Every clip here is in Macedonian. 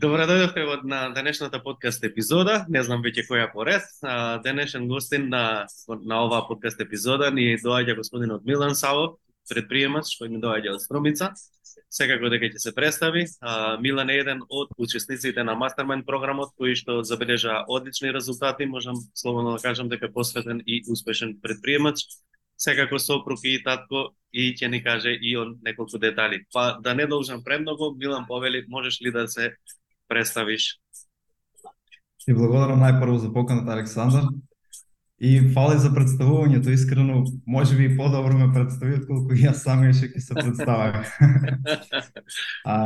Добро дојдовте од на денешната подкаст епизода. Не знам веќе која поред. Денешен гостин на на оваа подкаст епизода ни доаѓа господинот Милан Савов, предприемач кој ни доаѓа од Струмица. Секако дека ќе се представи. Милан е еден од учесниците на Mastermind програмот кој што забележа одлични резултати, можам слободно да кажам дека посветен и успешен предприемач. Секако сопруг и татко и ќе ни каже и он неколку детали. Па да не должам премногу, Милан повели, можеш ли да се представиш. И благодарам најпрво за поканата Александар. И фали за представувањето, искрено, може би и подобро ме представи отколку јас самиот ќе се представам. а,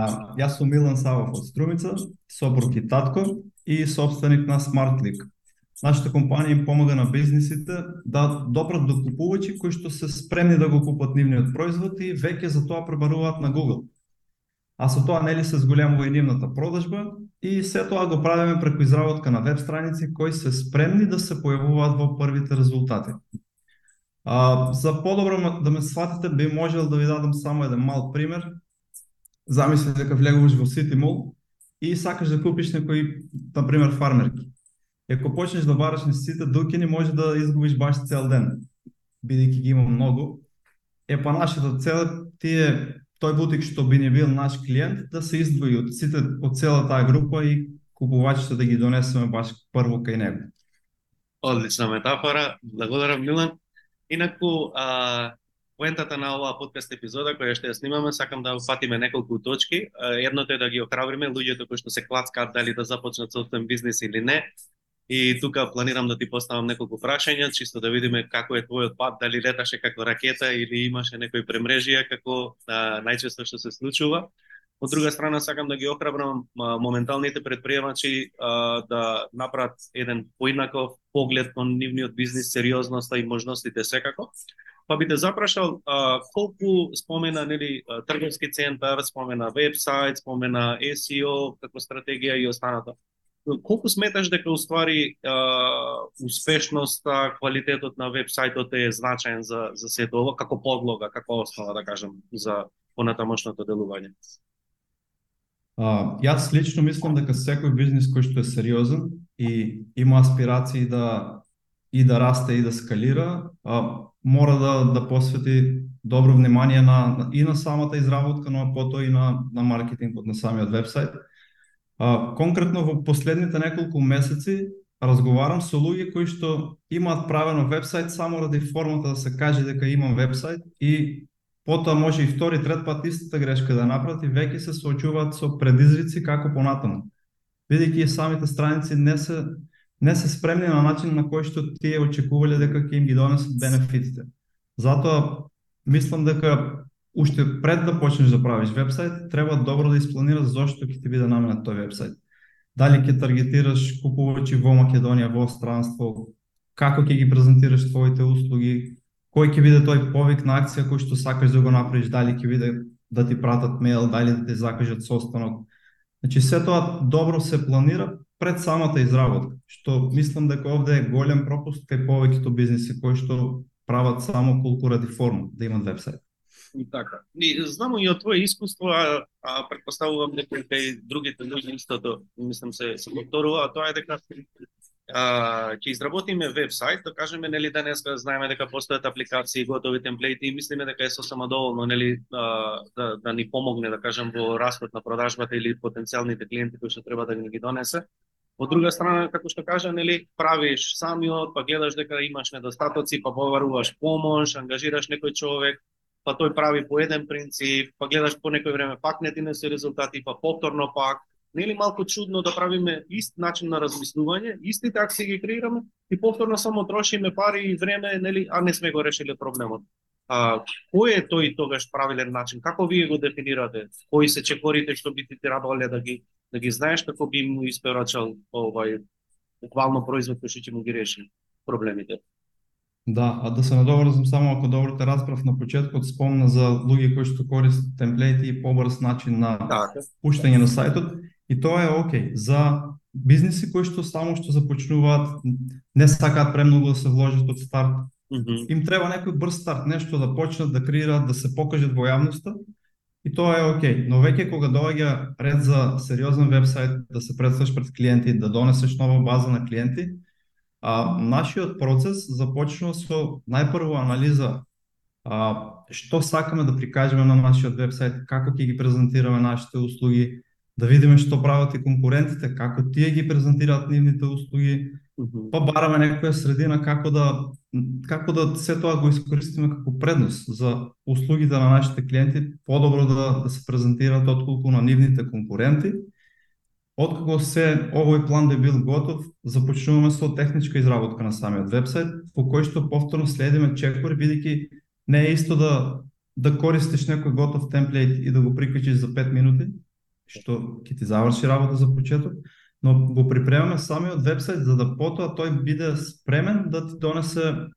јас сум Милан Савов од Струмица, сопруг и татко и собственик на SmartLink. Нашата компанија им помага на бизнисите да допрат до купувачи кои што се спремни да го купат нивниот производ и веќе за тоа пребаруваат на Google а со тоа нели се зголемува и нивната продажба и се тоа го правиме преку изработка на веб страници кои се спремни да се појавуваат во првите резултати. А, за подобро да ме сватите, би можел да ви дадам само еден мал пример. Замисли дека влегуваш во City Mall и сакаш да купиш некои, на пример, фармерки. И ако почнеш да бараш на сите дукини, може да изгубиш баш цел ден, бидејќи ги има многу. Е, па нашата цел тие тој бутик што би не бил наш клиент да се издвои од сите од цела таа група и купувачите да ги донесеме баш прво кај него. Одлична метафора, благодарам Милан. Инаку, а, поентата на оваа подкаст епизода која што ја снимаме, сакам да упатиме неколку точки. Едното е да ги охрабриме луѓето кои што се клацкаат дали да започнат собствен бизнис или не, И тука планирам да ти поставам неколку прашања, чисто да видиме како е твојот пат, дали леташе како ракета или имаше некои премрежија, како а, најчесто што се случува. Од друга страна, сакам да ги охрабрам а, моменталните предприемачи а, да направат еден поинаков поглед кон нивниот бизнис, сериозноста и можностите секако. Па би те запрашал а, колку спомена нели трговски центар, спомена вебсайт, спомена SEO како стратегија и останато колку сметаш дека уствари успешноста, квалитетот на вебсајтот е значаен за за сето ова како подлога, како основа да кажам за понатамошното делување? А, јас лично мислам дека секој бизнис кој што е сериозен и има аспирации да и да расте и да скалира, а, мора да да посвети добро внимание на и на самата изработка, но потоа и на на маркетингот на самиот вебсайт А, конкретно во последните неколку месеци разговарам со луѓе кои што имаат правено вебсайт само ради формата да се каже дека имам вебсайт и потоа може и втори, трет пат истата грешка да направат и веќе се соочуваат со предизвици како понатаму. Бидејќи самите страници не се не се спремни на начин на кој што тие очекувале дека ќе им ги донесат бенефитите. Затоа мислам дека уште пред да почнеш да правиш вебсайт, треба добро да испланираш зошто ќе ти биде наменет тој вебсайт. Дали ќе таргетираш купувачи во Македонија, во странство, како ќе ги презентираш твоите услуги, кој ќе биде тој повик на акција кој што сакаш да го направиш, дали ќе биде да ти пратат мејл, дали да ти закажат состанок. Значи се тоа добро се планира пред самата изработка, што мислам дека овде е голем пропуст кај повеќето бизниси кои што прават само колку ради форма да имат вебсайт. И така. И знамо и од твое искуство, а, а предпоставувам дека и другите луѓе истото, мислам се се повторува, а тоа е дека а, ќе изработиме вебсайт, да кажеме нели денеска знаеме дека постојат апликации, готови темплети и мислиме дека е сосема доволно нели а, да, да ни помогне да кажем во растот на продажбата или потенцијалните клиенти кои што треба да ни ги донесе. Од друга страна, како што кажа, нели, правиш самиот, па гледаш дека имаш недостатоци, па побаруваш помош, ангажираш некој човек, па тој прави по еден принцип, па гледаш по некој време пак не ти се резултати, па повторно пак. Нели малку чудно да правиме ист начин на размислување, истите акции ги креираме и повторно само трошиме пари и време, нели, а не сме го решили проблемот. А, кој е тој тогаш правилен начин? Како вие го дефинирате? Кои се чекорите што би ти требале да ги да ги знаеш како би му испорачал овај буквално производ кој што ќе му ги реши проблемите? Да, а да се надоврзам само ако добро те разбрав на почетокот спомна за луѓе кои што користат темплети и побрз начин на Така. пуштање на сајтот и тоа е окей за бизниси кои што само што започнуваат не сакаат премногу да се вложат од старт Мгм. им треба некој брз старт, нешто да почнат да креираат, да се покажат во јавноста и тоа е окей. Но веќе кога доаѓа ред за сериозен вебсайт, да се представиш пред клиенти, да донесеш нова база на клиенти, а, нашиот процес започнува со најпрво анализа а, што сакаме да прикажеме на нашиот вебсайт, како ќе ги презентираме нашите услуги, да видиме што прават и конкурентите, како тие ги презентираат нивните услуги, па бараме некоја средина како да како да се тоа го искористиме како предност за услугите на нашите клиенти, подобро да, да се презентираат отколку на нивните конкуренти. Откако се овој план да би бил готов, започнуваме со техничка изработка на самиот вебсайт, по кој што повторно следиме чекор, бидејќи не е исто да да користиш некој готов темплейт и да го прикачиш за 5 минути, што ќе ти заврши работа за почеток, но го припремаме самиот вебсайт за да потоа тој биде спремен да ти донесе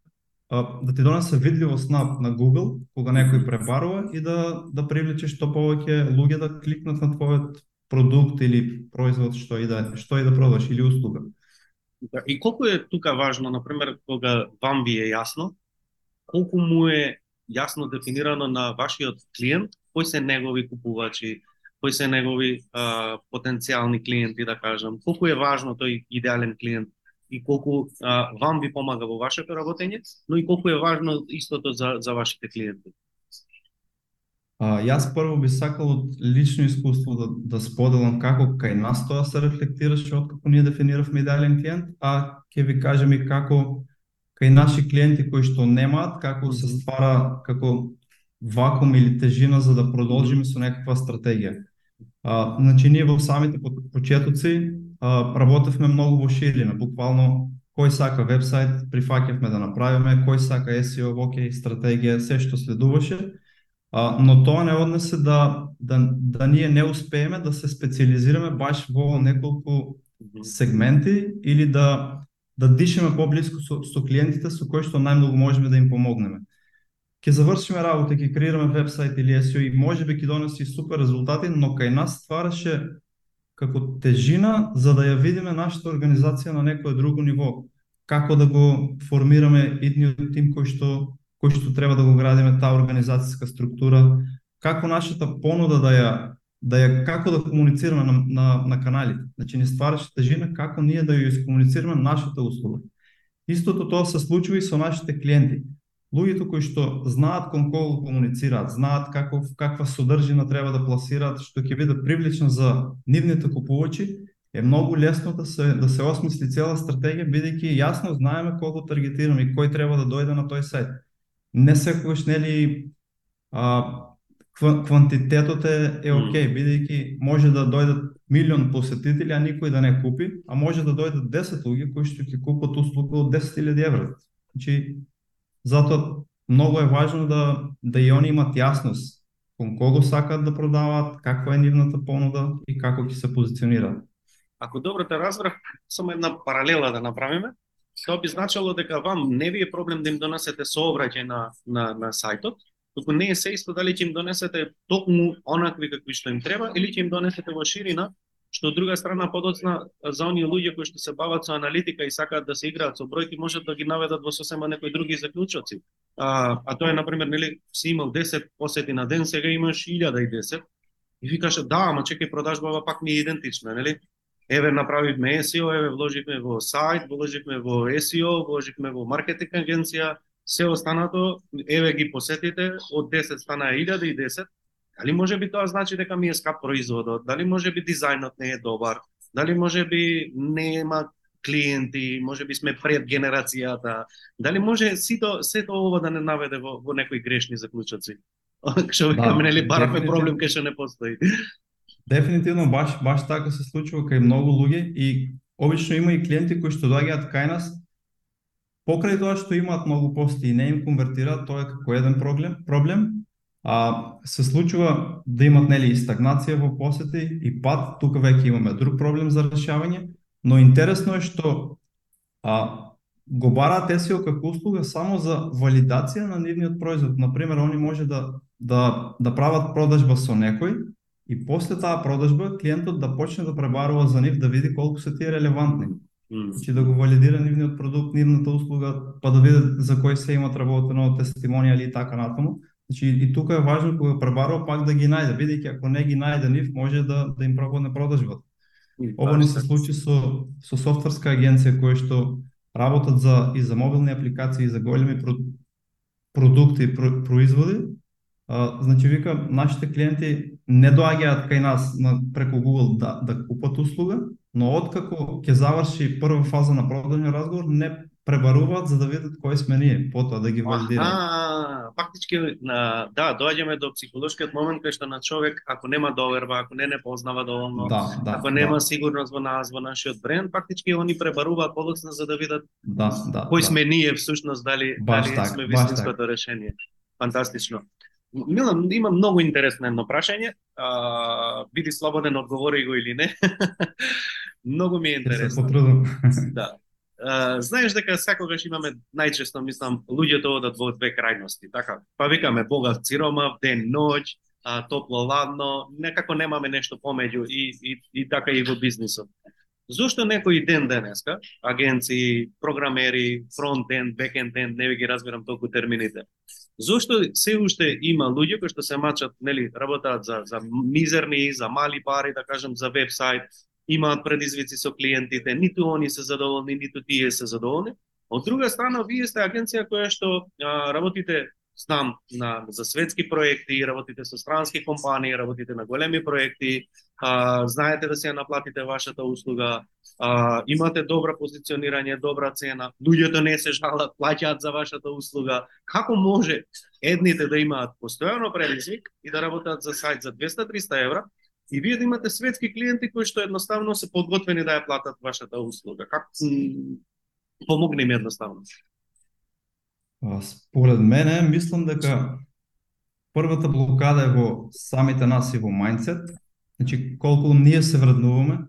да ти донесе видливост на, на Google кога некој пребарува и да да привлече што повеќе луѓе да кликнат на твојот продукт или производ што и да што и да продаш или услуга. Да, И колку е тука важно, на пример, кога вам ви е јасно, колку му е јасно дефинирано на вашиот клиент, кои се негови купувачи, кои се негови а, потенцијални клиенти, да кажам, колку е важно тој идеален клиент и колку а, вам ви помага во вашето работење, но и колку е важно истото за, за вашите клиенти. А, јас прво би сакал од лично искуство да, да споделам како кај нас тоа се рефлектираше од како ние дефиниравме идеален клиент, а ќе ви кажем и како кај наши клиенти кои што немаат, како се ствара како вакуум или тежина за да продолжиме со некаква стратегија. А, значи ние во самите по- почетоци а, работевме многу во ширина, буквално кој сака вебсайт, прифаќавме да направиме, кој сака SEO, окей, стратегија, се што следуваше, а, но тоа не однесе да, да, да ние не успееме да се специализираме баш во неколку сегменти или да да дишеме поблиску со, со клиентите со кои што најмногу можеме да им помогнеме. Ќе завршиме работа, ќе креираме вебсайт или SEO и можеби ќе донеси супер резултати, но кај нас ствараше како тежина за да ја видиме нашата организација на некое друго ниво. Како да го формираме идниот тим кој што кој што треба да го градиме таа организацијска структура, како нашата понуда да ја да ја како да комуницираме на, на, на каналите. Значи не ствараше тежина како ние да ја искомуницираме нашата услуга. Истото тоа се случува и со нашите клиенти. Луѓето кои што знаат кон кого комуницираат, знаат како каква содржина треба да пласираат што ќе биде привлечна за нивните купувачи, е многу лесно да се да се осмисли цела стратегија бидејќи јасно знаеме кого таргетираме и кој треба да дојде на тој сајт. Не секогаш нели а, ква- квантитетот е, е Мм. окей, бидејќи може да дојдат милион посетители, а никој да не купи, а може да дојдат 10 луѓе кои што ќе купат услуга од 10.000 евра. Значи, затоа многу е важно да да и они имат јасност кон кого сакаат да продаваат, каква е нивната понуда и како ќе се позиционираат. Ако добро те разбрав, само една паралела да направиме, тоа би значило дека вам не ви е проблем да им донесете сообраќај на, на, на сајтот, туку не е се исто дали ќе им донесете токму онакви какви што им треба или ќе им донесете во ширина, што од друга страна подоцна за оние луѓе кои што се бават со аналитика и сакаат да се играат со бројки, можат да ги наведат во сосема некои други заклучоци. А, а тоа е, например, нели, си имал 10 посети на ден, сега имаш 1010, и викаш, да, ама чекај, продажбава пак ми е идентична, нели? Еве направивме SEO, еве вложивме во сајт, вложивме во SEO, вложивме во маркетинг агенција, се останато, еве ги посетите, од 10 стана 1010. Дали може би тоа значи дека ми е скап производот? Дали може би дизајнот не е добар? Дали може би нема клиенти, може би сме пред генерацијата? Дали може сито сето ова да не наведе во, во некои грешни заклучоци? Што викаме, Да, нели, бараме дефинитивно. проблем кај што не постои. Дефинитивно баш баш така се случува кај многу луѓе и обично има и клиенти кои што доаѓаат кај нас покрај тоа што имаат многу посети и не им конвертираат, тоа е како еден проблем, проблем а се случува да имат нели и стагнација во посети и пат, тука веќе имаме друг проблем за решавање, но интересно е што а го бараат SEO како услуга само за валидација на нивниот производ. Например, они може да да да прават продажба со некој и после таа продажба клиентот да почне да пребарува за нив да види колку се тие релевантни. Mm. Значи да го валидира нивниот продукт, нивната услуга, па да види за кој се имат работено тестимонија или така натаму. Значи и тука е важно кога пребарува пак да ги најде, бидејќи ако не ги најде нив може да да им пропадне продажбата. Ова ни се случи со со софтверска агенција која што работат за и за мобилни апликации и за големи про, продукти и про, производи. А, значи вика нашите клиенти не доаѓаат кај нас на преку Google да да купат услуга, но откако ќе заврши прва фаза на продажен разговор не пребаруваат за да видат кој сме ние, потоа да ги валидираат. А, фактички на да, доаѓаме до психолошкиот момент кај што на човек ако нема доверба, ако не не познава доволно, да, да, ако нема да. сигурност во нас, во нашиот бренд, фактички они пребаруваат подоцна за да видат да, да, кој да. сме ние всушност, дали Баш дали так, сме вистинското решение. Фантастично. Милан, има многу интересно едно прашање. А, биди слободен, одговори го или не. многу ми е интересно. Да. Uh, знаеш дека секогаш имаме најчесто мислам луѓето одат во две крајности, така. Па викаме богат сиромав, ден ноќ, а, топло ладно, некако немаме нешто помеѓу и, и, и така и во бизнисот. Зошто некој ден денеска, агенции, програмери, фронтенд, бекенденд, не ви ги разбирам толку термините. Зошто се уште има луѓе кои што се мачат, нели, работаат за за мизерни, за мали пари, да кажем, за вебсайт, имаат предизвици со клиентите, ниту они се задоволни, ниту тие се задоволни. Од друга страна, вие сте агенција која што а, работите знам на за светски проекти, работите со странски компании, работите на големи проекти, а, знаете да се наплатите вашата услуга, а, имате добро позиционирање, добра цена, луѓето да не се жалат, плаќаат за вашата услуга. Како може едните да имаат постојано предизвик и да работат за сајт за 200-300 евра, и вие да имате светски клиенти кои што едноставно се подготвени да ја платат вашата услуга. Како помогни ми едноставно. Според мене, мислам дека првата блокада е во самите нас и во мајндсет. Значи, колку ние се вреднуваме,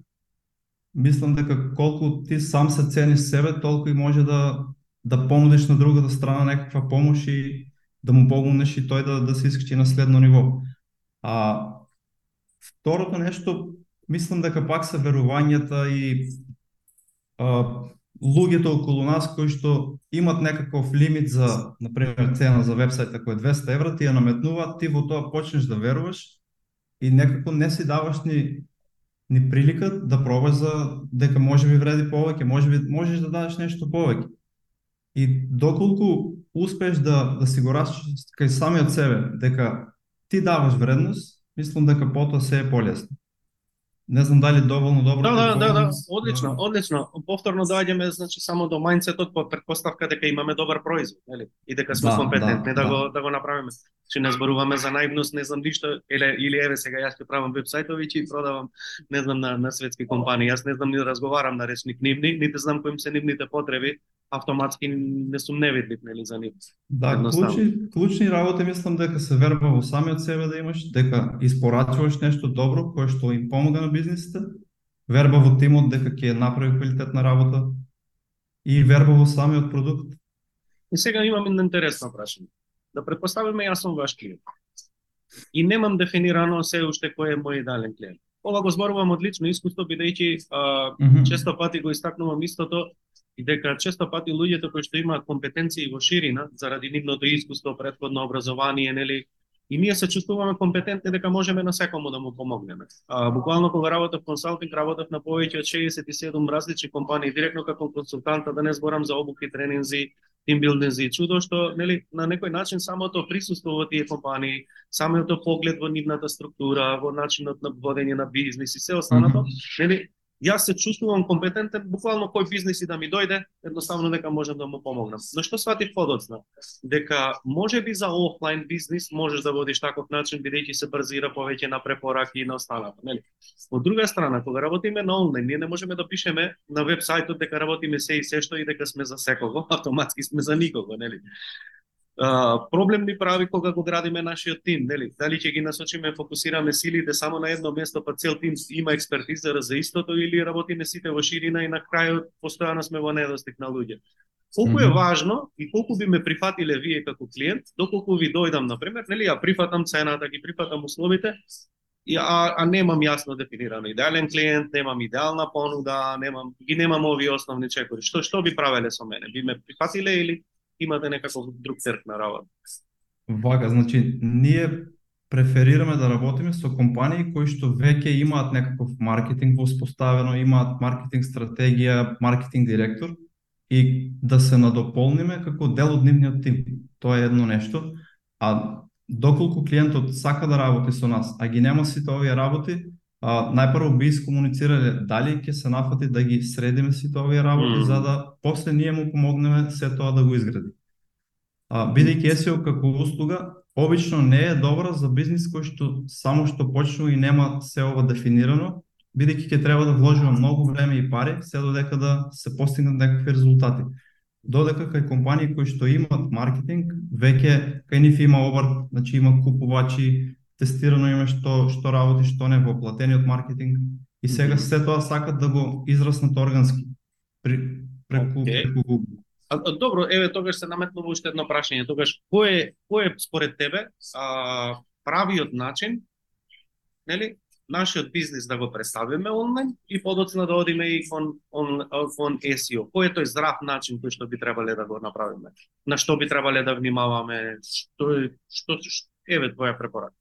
мислам дека колку ти сам се цениш себе, толку и може да да понудиш на другата страна некаква помош и да му помогнеш и тој да да се искачи на следно ниво. А второто нешто, мислам дека пак се верувањата и а, луѓето околу нас кои што имат некаков лимит за, например, цена за вебсайт ако е 200 евра, ти ја наметнуваат, ти во тоа почнеш да веруваш и некако не си даваш ни ни прилика да пробаш за дека може би вреди повеќе, може би можеш да дадеш нешто повеќе. И доколку успееш да да си го расчиш кај самиот себе дека ти даваш вредност, мислам дека потоа се е полесно. Не знам дали доволно добро. Да, да, да, да, одлично, одлично. Повторно доаѓаме значи само до мајндсетот по претпоставка дека имаме добар производ, нели? И дека сме Да, компетентни да, да, да. го да го направиме. Че не зборуваме за наивност, не знам ништо, или или еве сега јас ќе правам вебсајтови и продавам не знам на на светски компании. Јас не знам ни да разговарам на речник нивни, нити знам кои им се нивните потреби, автоматски не сум невидлив нели за нив. Да, клучни, клучни работи мислам дека се верба во самиот себе да имаш, дека испорачуваш нешто добро кое што им помага на бизнисите, верба во тимот дека ќе направи квалитетна работа и верба во самиот продукт. И сега имам едно интересно прашање. Да предпоставиме јас сум ваш клиент. И немам дефинирано се уште кој е мој идеален клиент. Ова го зборувам од лично искуство бидејќи а, Мгм. често пати го истакнувам истото и дека често пати луѓето кои што имаат компетенции во ширина заради нивното искуство, претходно образование, нели, и ние се чувствуваме компетентни дека можеме на секому да му помогнеме. А, буквално кога работев консалтинг, работев на повеќе од 67 различни компании директно како консултант, да не зборам за обуки, тренинзи, тимбилдинзи и чудо што нели на некој начин самото присуство во тие компании, самото поглед во нивната структура, во начинот на водење на бизнис и се останато, нели јас се чувствувам компетентен буквално кој бизнес и да ми дојде, едноставно дека можам да му помогнам. Но што сватив подоцна? Дека може би за офлайн бизнис можеш да водиш таков начин бидејќи се брзира повеќе на препораки и на останато, нели? Од друга страна, кога работиме на онлайн, ние не можеме да пишеме на вебсајтот дека работиме се и се што и дека сме за секого, автоматски сме за никого, нели? Проблем ни прави кога го градиме нашиот тим, нели? Дали ќе ги насочиме, фокусираме силите само на едно место, па цел тим има експертиза за истото или работиме сите во ширина и на крајот постојано сме во недостиг на луѓе. Колку е важно и колку би ме прифатиле вие како клиент, доколку ви дојдам, например, нели, ја прифатам цената, ги прифатам условите, и, а, а немам јасно дефинирано идеален клиент, немам идеална понуда, немам, ги немам овие основни чекори. Што, што би правеле со мене? Би ме прифатиле или имате некаков друг црк на работа? Вака, значи, ние преферираме да работиме со компании кои што веќе имаат некаков маркетинг воспоставено, имаат маркетинг стратегија, маркетинг директор и да се надополниме како дел од нивниот тим. Тоа е едно нешто. А доколку клиентот сака да работи со нас, а ги нема сите овие работи, а, најпрво би искомуницирале дали ќе се нафати да ги средиме сите овие работи Мм. за да после ние му помогнеме се тоа да го изгради. А, бидејќи SEO како услуга обично не е добра за бизнис кој што само што почнува и нема се ова дефинирано, бидејќи ќе треба да вложиме многу време и пари се додека да се постигнат некакви резултати. Додека кај компании кои што имаат маркетинг, веќе кај нив има обрт, значи има купувачи, тестирано има што што работи, што не во платениот маркетинг и сега Мгм. се тоа сакат да го израснат органски при преку, Окей. преку Google. А, а, добро, еве тогаш се наметнува уште едно прашање. Тогаш кој е кој е според тебе а, правиот начин, нели, нашиот бизнис да го представиме онлайн и подоцна да одиме и кон он, кон SEO. Кој е тој здрав начин кој што би требале да го направиме? На што би требале да внимаваме? Што што, што еве твоја препорака?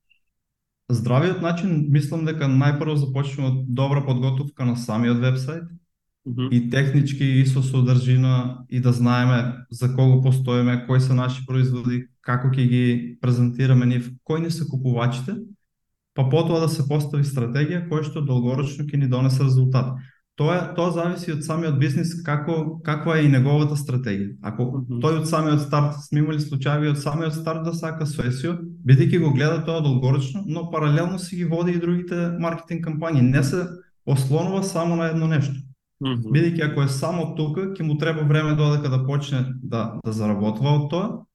Здравиот начин, мислам дека најпрво започнува од добра подготовка на самиот вебсайт Мгм. и технички и со содржина и да знаеме за кого постоиме, кои се наши производи, како ќе ги презентираме нив, кои ни се купувачите, па потоа да се постави стратегија која што долгорочно ќе ни донесе резултат. Тоа тоа зависи од самиот бизнис како каква е и неговата стратегија. Ако Мгм. тој од самиот старт сме имали случаи од самиот старт да сака SEO, бидејќи го гледа тоа долгорочно, но паралелно си ги води и другите маркетинг кампањи. Не се ослонува само на едно нешто. Мгм. Бидејќи ако е само тука, ќе му треба време додека да почне да да заработува од тоа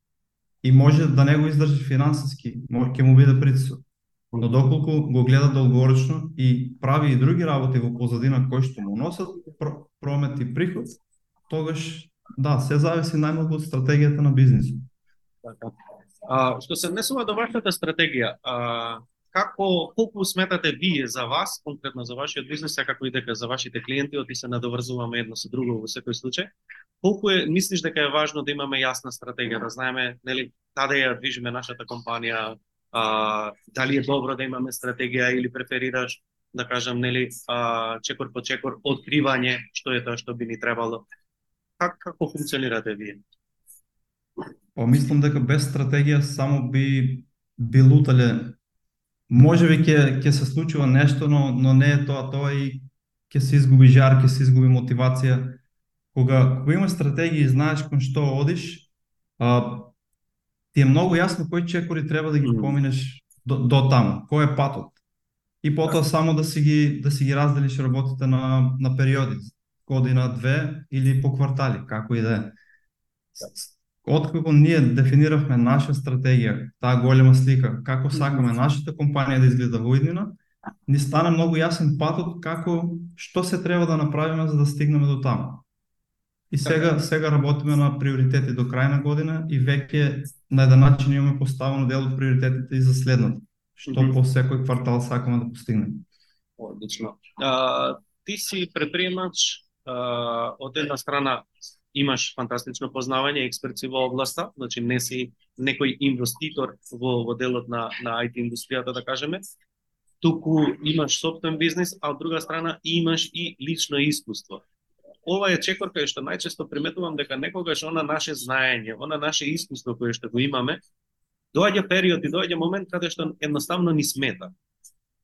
и може да не го издржи финансиски, ќе му биде притисок. Но доколку го гледа долгорочно и прави и други работи во позадина кои што му носат промет и приход, тогаш да, се зависи најмногу од стратегијата на бизнисот. Така. А, што се однесува до вашата стратегија, а, како колку сметате вие за вас, конкретно за вашиот бизнис, а како и дека за вашите клиенти, оти се надоврзуваме едно со друго во секој случај, колку е мислиш дека е важно да имаме јасна стратегија, да знаеме нели каде ја движиме нашата компанија, а, дали е добро да имаме стратегија или преферираш да кажам нели а, чекор по чекор откривање што е тоа што би ни требало. Как како функционирате вие? Па мислам дека без стратегија само би би лутале. Може би ќе ќе се случува нешто, но но не е тоа тоа и ќе се изгуби жар, ќе се изгуби мотивација. Кога кога имаш стратегија и знаеш кон што одиш, а, ти е многу јасно кои чекори треба да ги поминеш до, до таму, кој е патот. И потоа само да си ги да си ги разделиш работите на на периоди, година, две или по квартали, како и да е. Откако ние дефиниравме наша стратегија, таа голема слика, како сакаме нашата компанија да изгледа во иднина, ни стана многу јасен патот како што се треба да направиме за да стигнеме до таму. И сега сега работиме на приоритети до крај на година и веќе на еден начин имаме поставено дел од приоритетите и за следната. Што Мгм. по секој квартал сакаме да постигнеме. Одлично. А, ти си предприемач, а, од една страна имаш фантастично познавање, експерци во областа, значи не си некој инвеститор во, во делот на, на IT индустријата, да кажеме, туку имаш собствен бизнис, а од друга страна имаш и лично искуство. Ова е чекор кај што најчесто приметувам дека некогаш она наше знаење, она наше искуство кое што го имаме, доаѓа период и доаѓа момент каде што едноставно ни смета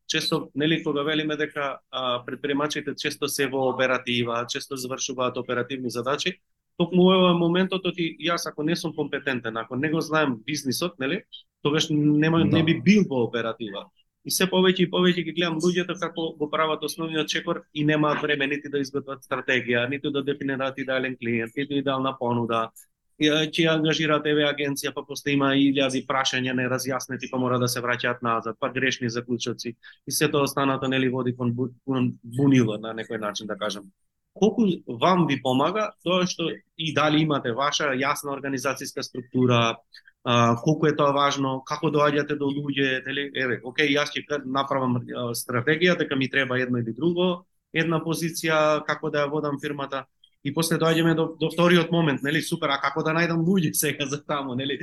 често нели кога велиме дека а, предприемачите често се во оператива, често завршуваат оперативни задачи, токму ова е моментот оти јас ако не сум компетентен, ако не го знаем бизнисот, нели, тогаш нема Да. не би бил во оператива. И се повеќе и повеќе ги гледам луѓето како го прават основниот чекор и немаат време нити да изготват стратегија, ниту да дефинираат идеален клиент, ниту идеална понуда, и, ќе ја ангажираат еве агенција, па после има илјади прашања неразјаснети, па мора да се враќаат назад, па грешни заклучоци и се тоа останато нели води кон, бу, кон бунило на некој начин да кажам. колку вам ви помага тоа што и дали имате ваша јасна организацијска структура, а, колку е тоа важно, како доаѓате до луѓе, нели, еве, окей, јас ќе направам стратегија дека ми треба едно или друго, една позиција како да ја водам фирмата, И после доаѓаме до, до вториот момент, нели, супер, а како да најдам луѓе сега за таму, нели?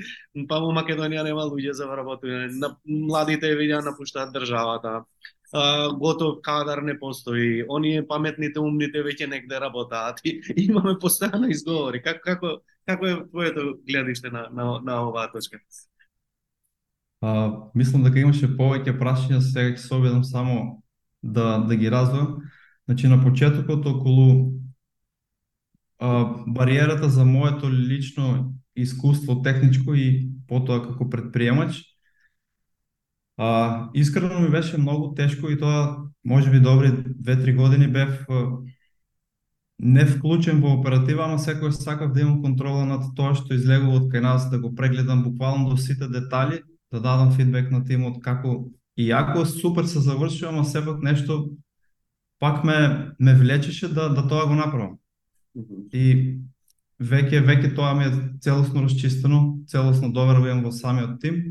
Па во Македонија нема луѓе за вработување, на, младите видеа напуштаат државата, а, готов кадар не постои, оние паметните, умните веќе негде работаат и имаме постојано изговори. Как, како, како е твоето гледиште на, на, на оваа точка? А, мислам дека имаше повеќе прашања, сега ќе се обидам само да, да ги развам. Значи, на почетокот околу а, бариерата за моето лично искуство техничко и потоа како предприемач. А, искрено ми беше многу тешко и тоа може би добри 2-3 години бев не вклучен во оператива, ама секој сакав да имам контрола над тоа што излегува од кај нас, да го прегледам буквално до сите детали, да дадам фидбек на тимот како и ако супер се завршува, ама сепак нешто пак ме ме влечеше да да тоа го направам. И веќе веќе тоа ми е целосно расчистено, целосно доверувам во самиот тим.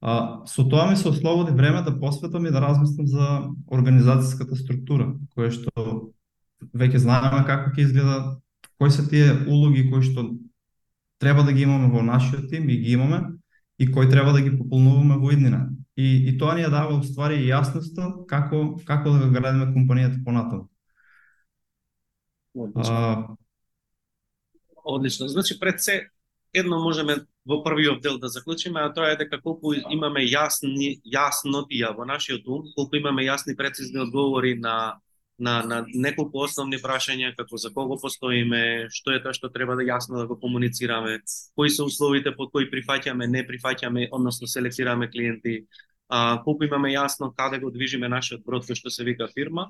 А, со тоа ми се ослободи време да посветам и да размислам за организацијската структура, која што веќе знаеме како ќе изгледа, кои се тие улоги кои што треба да ги имаме во нашиот тим и ги имаме и кои треба да ги пополнуваме во иднина. И, и тоа ни ја дава уствари јасноста како како да градиме компанијата понатаму. Одлично. А... Одлично. Значи пред се едно можеме во првиот дел да заклучиме, а тоа е дека колку имаме јасни јаснотија во нашиот ум, колку имаме јасни прецизни одговори на на на неколку основни прашања како за кого постоиме, што е тоа што треба да јасно да го комуницираме, кои се условите под кои прифаќаме, не прифаќаме, односно селектираме клиенти, а, колку имаме јасно каде го движиме нашиот брод кој што се вика фирма,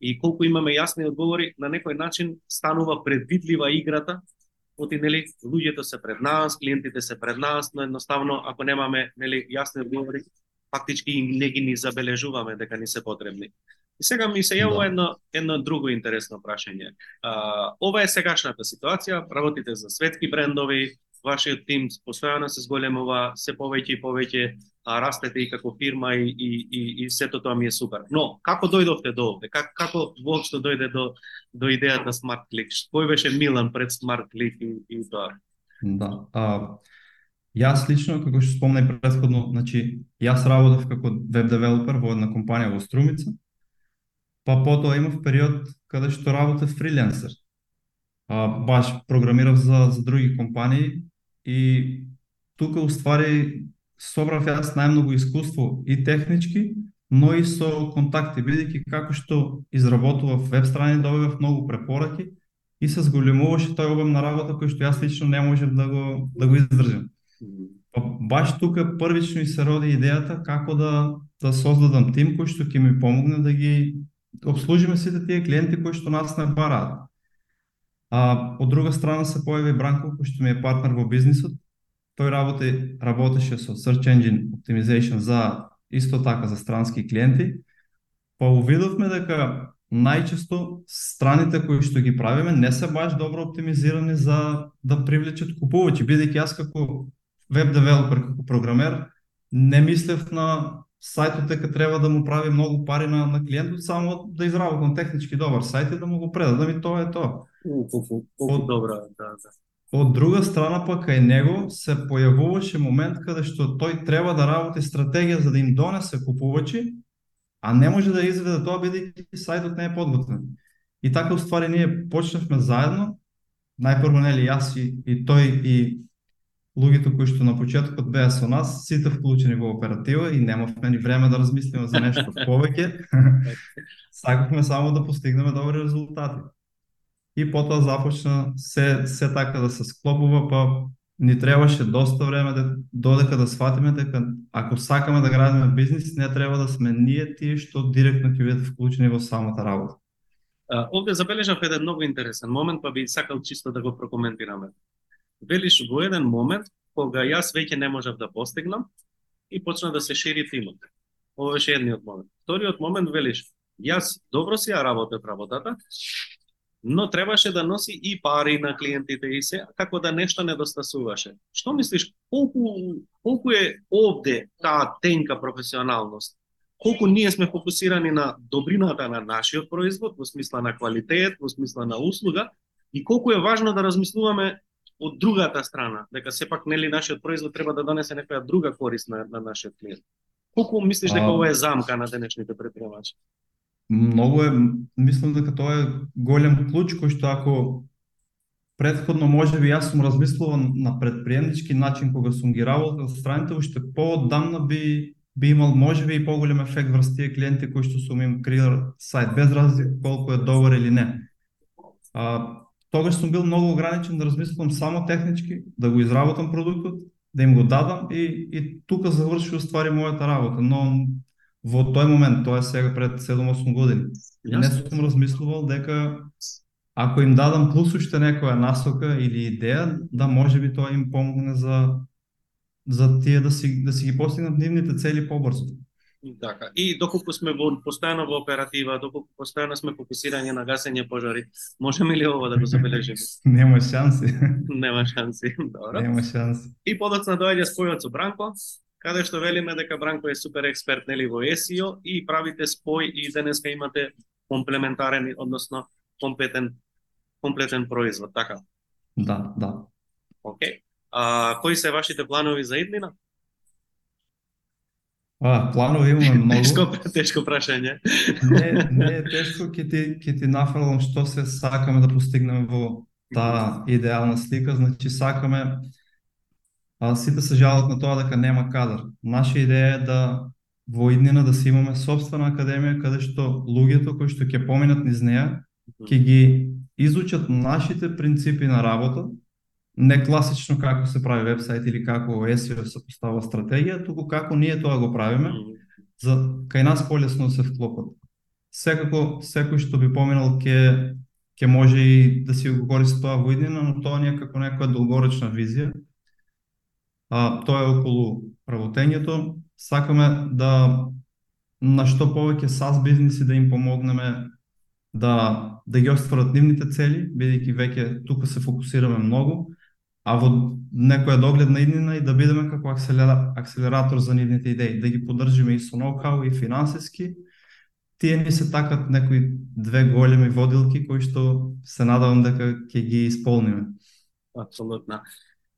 и колку имаме јасни одговори, на некој начин станува предвидлива играта, оти нели луѓето се пред нас, клиентите се пред нас, но едноставно ако немаме нели јасни одговори, фактички не ги ни забележуваме дека ни се потребни. И сега ми се јавува да. едно едно друго интересно прашање. А, ова е сегашната ситуација, работите за светски брендови, вашиот тим постојано се зголемува, се повеќе и повеќе а, растете и како фирма и, и, и, и сето тоа ми е супер. Но, како дојдовте до овде? Как, како воопшто дојде до, до идејата Smart Click? Кој беше Милан пред Smart Click и, и тоа? Да. А, јас лично, како што спомна и предходно, значи, јас работев како веб девелопер во една компанија во Струмица, па потоа имав период каде што работев фриленсер. А, баш програмирав за, за други компании и тука уствари собрав јас најмногу искуство и технички, но и со контакти, бидејќи како што изработував веб страни, добивав многу препораки и се зголемуваше тој обем на работа кој што јас лично не можев да го да го издржам. Па баш тука првично и се роди идејата како да да создадам тим кој што ќе ми помогне да ги обслужиме сите тие клиенти кои што нас не бараат. А од друга страна се појави Бранко кој што ми е партнер во бизнисот Тој работи, работеше со Search Engine Optimization за исто така за странски клиенти, па увидовме дека најчесто страните кои што ги правиме не се баш добро оптимизирани за да привлечат купувачи, бидејќи јас како веб девелопер, како програмер, не мислев на сајтот дека треба да му прави многу пари на, на клиентот, само да изработам технички добар сајт и да му го предадам и тоа е тоа. Колку, добра, да, да. Од друга страна пак кај него се појавуваше момент каде што тој треба да работи стратегија за да им донесе купувачи, а не може да изведе тоа бидејќи сајтот не е подготвен. И така уствари ние почнавме заедно, најпрво нели јас и, и тој и луѓето кои што на почетокот беа со нас, сите вклучени во оператива и немавме ни време да размислиме за нешто повеќе. Сакавме само да постигнеме добри резултати и потоа започна се, се така да се склопува, па ни требаше доста време да, додека да сватиме дека ако сакаме да градиме бизнис, не треба да сме ние тие што директно ќе бидат вклучени во самата работа. Овде забележав еден многу интересен момент, па би сакал чисто да го прокоментираме. Велиш во еден момент кога јас веќе не можев да постигнам и почна да се шири тимот. Ова беше едниот момент. Вториот момент велиш, јас добро си ја работев работата, но требаше да носи и пари на клиентите и се, како да нешто недостасуваше. Што мислиш, колку, колку е овде таа тенка професионалност? Колку ние сме фокусирани на добрината на нашиот производ, во смисла на квалитет, во смисла на услуга, и колку е важно да размислуваме од другата страна, дека сепак нели нашиот производ треба да донесе некоја друга корист на, на нашиот клиент. Колку мислиш дека А... ова е замка на денешните предприемачи? Многу е, мислам дека тоа е голем клуч кој што ако предходно можеби јас сум размислувал на предприемнички начин кога сум ги работел со страните, уште поодамна би би имал можеби и поголем ефект врз тие клиенти кои што сум им креирал сајт, без разлика колку е добар или не. А, тогаш сум бил многу ограничен да размислувам само технички, да го изработам продуктот, да им го дадам и, и тука заврши уствари мојата работа, но во тој момент, тоа е сега пред 7-8 години, не сум размислувал дека ако им дадам плюс уште некоја насока или идеја, да може би тоа им помогне за за тие да си да си ги постигнат нивните цели побрзо. Така. И доколку сме во постојано во оператива, доколку постојано сме фокусирање на гасење пожари, можеме ли ова да го забележиме? Нема шанси. Нема шанси. Добро. Нема шанси. И подоцна доаѓа спојот со Бранко, каде што велиме дека Бранко е супер експерт нели во SEO и правите спој и денеска имате комплементарен, односно компетен комплетен производ, така? Да, да. Океј. А кои се вашите планови за иднина? А, планови имаме многу. Тешко, тешко прашање. Не, не е тешко, ќе ти, ќе ти нафрлам што се сакаме да постигнеме во таа идеална слика. Значи, сакаме а, сите се жалат на тоа дека нема кадар. Наша идеја е да во иднина да си имаме собствена академија каде што луѓето кои што ќе поминат низ неа ќе ги изучат нашите принципи на работа, не класично како се прави вебсайт или како SEO се постава стратегија, туку како ние тоа го правиме, за кај нас полесно се вклопат. Секако секој што би поминал ќе ќе може и да си го користи тоа во иднина, но тоа не е како некоја долгорочна визија. А, тоа е околу работењето. Сакаме да на што повеќе SaaS бизниси да им помогнеме да да ги остварат нивните цели, бидејќи веќе тука се фокусираме многу, а во некоја догледна иднина и да бидеме како акселера, акселератор за нивните идеи, да ги поддржиме и со ноу-хау и финансиски. Тие ни се такат некои две големи водилки кои што се надавам дека ќе ги исполниме. Апсолутно.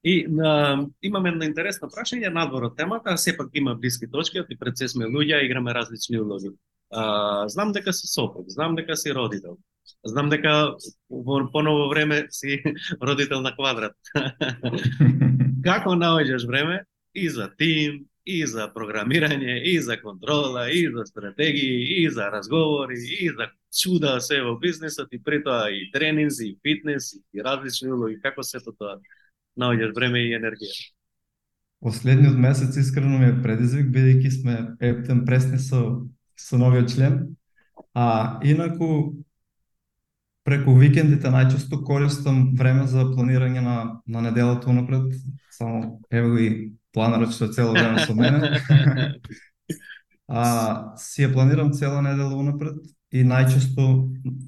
И на, имаме една интересно прашање надвор од темата, а сепак има блиски точки, и пред се сме луѓе, играме различни улоги. А, знам дека си сопруг, знам дека си родител. Знам дека во поново време си родител на квадрат. Како наоѓаш време и за тим, и за програмирање, и за контрола, и за стратегии, и за разговори, и за чуда се во бизнисот и при тоа и тренинзи, и фитнес, и различни улоги. Како се тоа наоѓаш време и енергија? Последниот месец искрено ми е предизвик, бидејќи сме ептен пресни со, со новиот член. А инаку преку викендите најчесто користам време за планирање на, на неделата унапред. Само ево и планерот што е цело време со мене. а, си ја планирам цела недела унапред и најчесто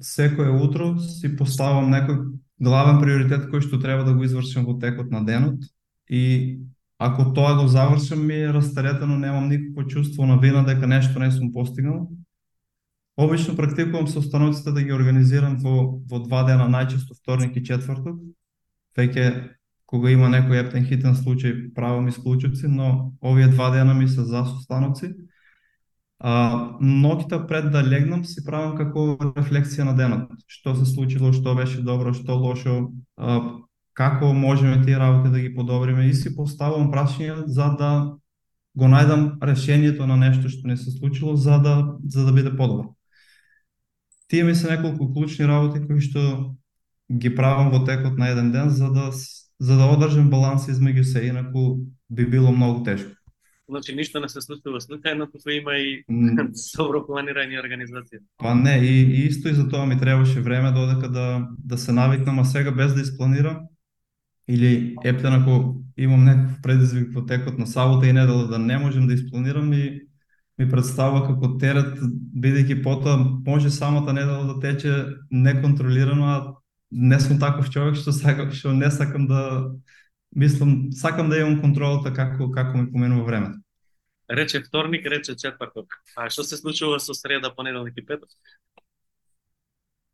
секое утро си поставам некој главен приоритет кој што треба да го извршам во текот на денот и ако тоа го завршам ми е растаретено, немам никакво чувство на вина дека нешто не сум постигнал. Обично практикувам состаноците да ги организирам во, во два дена, најчесто вторник и четврток. Веќе кога има некој ептен хитен случај, правам исклучуци, но овие два дена ми се за состаноци. А, ноќта пред да легнам си правам како рефлексија на денот. Што се случило, што беше добро, што лошо, а, како можеме тие работи да ги подобриме и си поставувам прашања за да го најдам решението на нешто што не се случило за да за да биде подобро. Тие ми се неколку клучни работи кои што ги правам во текот на еден ден за да за да одржам баланс измеѓу се, инаку би било многу тешко. Значи ништо не се случува случајно, туку има и добро планирање и организација. Па не, и, и исто и за тоа ми требаше време додека да, да се навикнам, а сега без да испланирам, или ептен ако имам некаков предизвик во текот на сабота и недела да не можем да испланирам и ми представува како терет, бидејќи потоа може самата недела да тече неконтролирано, а не сум таков човек што сакам што не сакам да мислам сакам да имам контролата како како ми поменува времето. Рече вторник, рече четврток. А што се случува со среда, понеделник и петок?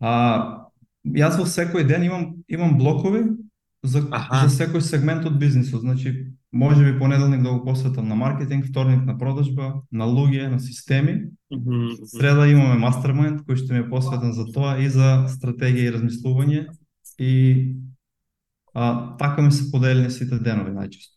А, јас во секој ден имам имам блокови за Аха. за секој сегмент од бизнисот. Значи, може би понеделник да го посветам на маркетинг, вторник на продажба, на луѓе, на системи. Среда имаме мастермайнд кој што ми е посветен за тоа и за стратегија и размислување и а, така ми се поделени сите денови најчесто.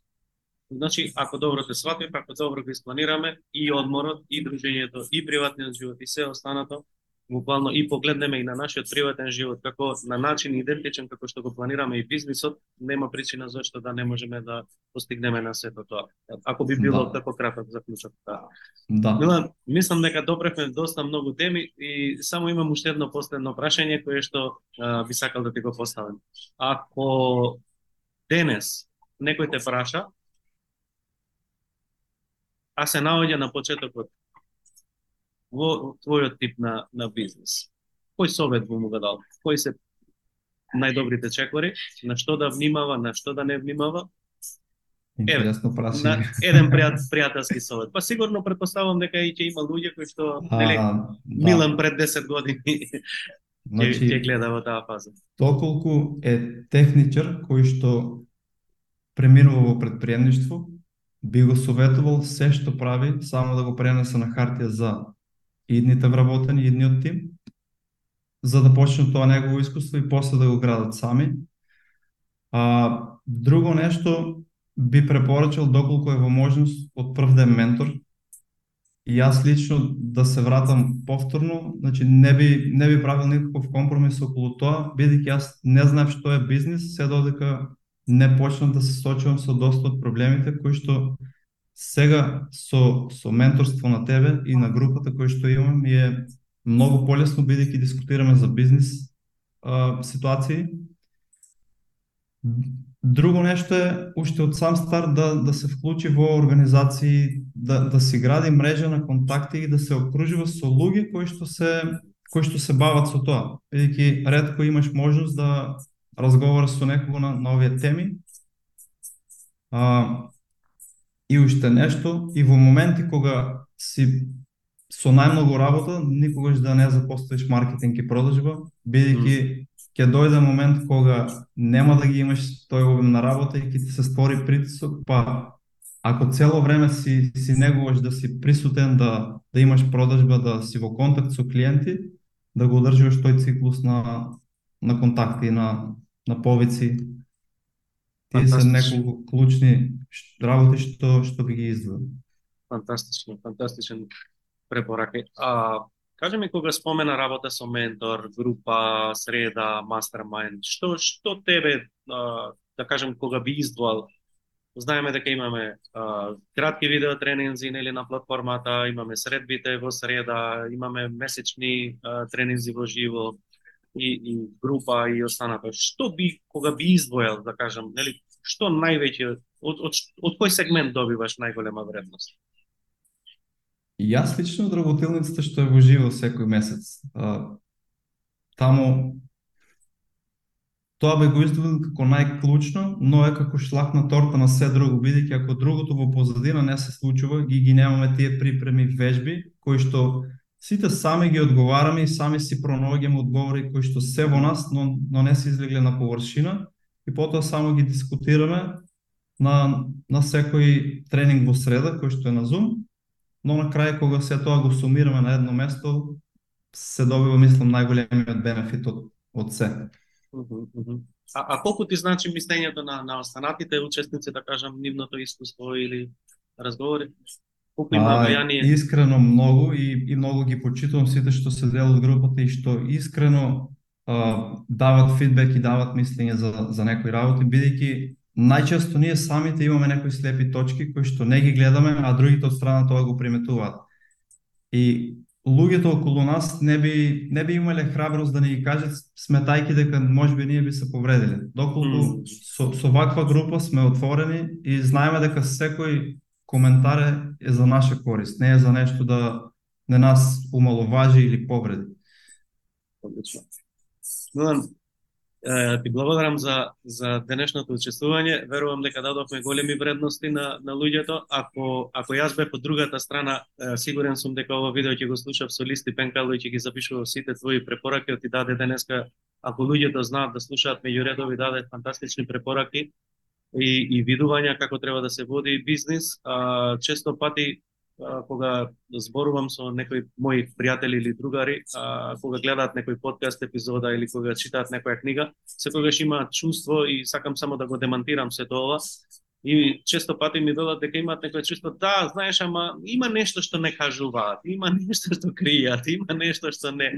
Значи, ако добро те сватив, ако добро го испланираме и одморот, и дружењето, и приватниот живот, и се останато, буквално и погледнеме и на нашиот приватен живот како на начин идентичен како што го планираме и бизнисот, нема причина зашто да не можеме да постигнеме на сето тоа. Ако би било Да. така краток заклучок. Да. Да. Милан, мислам дека допревме доста многу теми и само имам уште едно последно прашање кое што а, би сакал да ти го поставам. Ако денес некој те праша, а се наоѓа на почетокот во твојот тип на, на бизнес, кој совет би му го дал? Кои се најдобрите чекори? На што да внимава, на што да не внимава? Интересно на прашање. еден пријат, пријателски совет. Па сигурно предпоставам дека и ќе има луѓе кои што нели да. Милан пред 10 години Значи, ќе гледа во таа фаза. доколку е техничар кој што преминува во предприемништво, би го советувал се што прави само да го пренесе на хартија за идните вработени, идниот тим, за да почнат тоа негово искуство и после да го градат сами. А, друго нешто би препорачал доколку е во можност од прв ден ментор, И јас лично да се вратам повторно, значи не би не би правил никаков компромис околу тоа, бидејќи јас не знаев што е бизнис, се додека не почнам да се сочувам со доста од проблемите кои што сега со со менторство на тебе и на групата која што имам ми е многу полесно бидејќи дискутираме за бизнис а, ситуации. Друго нешто е уште од сам старт да да се вклучи во организации, да да се гради мрежа на контакти и да се окружува со луѓе кои што се кои што се бават со тоа. Бидејќи ретко имаш можност да разговараш со некого на, на овие теми. А, и уште нешто, и во моменти кога си со најмногу работа, никогаш да не запоставиш маркетинг и продажба, бидејќи ќе дојде момент кога нема да ги имаш тој обем на работа и ќе ти се створи притисок, па ако цело време си си негуваш да си присутен, да да имаш продажба, да си во контакт со клиенти, да го одржуваш тој циклус на на контакти, на на повици. Тие се неколку клучни работи што што би ги издвоил. Фантастично, фантастичен препорака. А кажи ми кога спомена работа со ментор, група, среда, мастермайнд, што што тебе а, да кажем кога би издвоил Знаеме дека имаме а, кратки видео тренинзи нели на платформата, имаме средбите во среда, имаме месечни а, тренинзи во живо и, и група и останато. Што би кога би издвоил, да кажам, нели, што највеќе од, од, од кој сегмент добиваш најголема вредност? И јас лично од работилницата што е во живо секој месец. А, таму тоа би го издвоил како најклучно, но е како шлак на торта на се друго, бидејќи ако другото во позадина не се случува, ги ги немаме тие припреми вежби кои што сите сами ги одговараме и сами си пронаоѓаме одговори кои што се во нас, но, но не се излегле на површина и потоа само ги дискутираме на, на секој тренинг во среда кој што е на Zoom, но на крај кога се тоа го сумираме на едно место, се добива мислам најголемиот бенефит од од се. А, а колку ти значи мислењето на, на останатите учесници, да кажам, нивното искуство или разговори? Колку има влијание? искрено многу и, и многу ги почитувам сите што се дел од групата и што искрено а, дават фидбек и дават мислење за, за некои работи, бидејќи најчесто ние самите имаме некои слепи точки кои што не ги гледаме, а другите од страна тоа го приметуваат. И луѓето околу нас не би не би имале храброст да ни ги кажат сметајки дека можеби ние би се повредиле. Доколку Мм. со, со ваква група сме отворени и знаеме дека секој коментаре е за наша корист, не е за нешто да не нас умаловажи или повреди. Одлично. Милан, е, да ти благодарам за за денешното учествување. Верувам дека дадовме големи вредности на на луѓето. Ако ако јас бев од другата страна, е, сигурен сум дека ова видео ќе го слушав со листи пенкало и ќе ги запишував сите твои препораки, ти даде денеска ако луѓето знаат да слушаат меѓу редови, даде фантастични препораки и, и видувања како треба да се води бизнис. А, често пати а, кога зборувам со некои мои пријатели или другари, а, кога гледаат некој подкаст епизода или кога читаат некоја книга, секогаш има чувство и сакам само да го демантирам се тоа, И често пати ми велат дека имаат некој чувство, да, знаеш, ама има нешто што не кажуваат, има нешто што кријат, има нешто што не.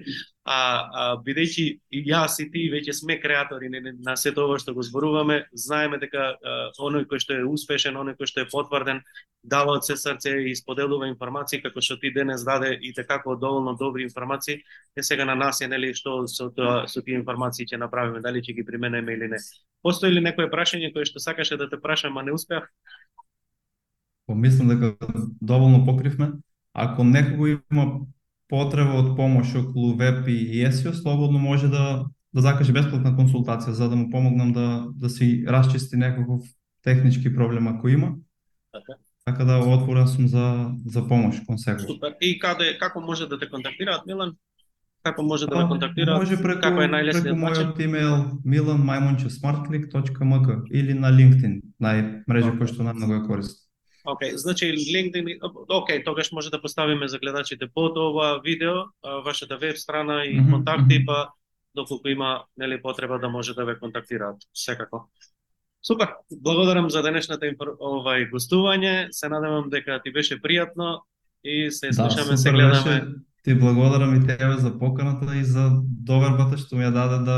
А, а бидејќи и јас и ти веќе сме креатори на, на сето ова што го зборуваме, знаеме дека а, оној кој што е успешен, оној кој што е потврден, дава од се срце и споделува информации како што ти денес даде и како доволно добри информации, е сега на нас е нели што со тоа со тие информации ќе направиме, дали ќе ги применеме или не. Постои ли некое прашање кое што сакаше да те прашам, а не успеав? Помислам дека доволно покривме. Ако некој има потреба од помош околу веб и SEO, слободно може да да закаже бесплатна консултација за да му помогнам да да си расчисти некаков технички проблем ако има. Така. Така да отворен сум за за помош кон сега. Супер. И каде како може да те контактираат Милан? Како може да ве контактираат? Може преку, како е најлесниот преку начин? мојот имейл milanmajmončesmartclick.mk или на LinkedIn, најмрежа Океј. која што најмногу ја користам. Океј, значи LinkedIn, океј, тогаш може да поставиме за гледачите под ова видео, вашата веб страна и Мгм, контакти, мгм. па доколку има нели потреба да може да ве контактираат, секако. Супер, благодарам за денешната овај гостување. Се надевам дека ти беше пријатно и се слушаме, се супер гледаме. беше. Ти благодарам и тебе за поканата и за довербата што ми ја даде да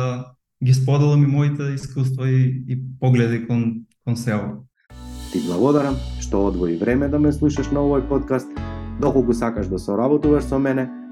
ги споделам и моите искуства и, и погледи кон, кон село. Ти благодарам што одвои време да ме слушаш на овој подкаст. Доколку сакаш да соработуваш со мене,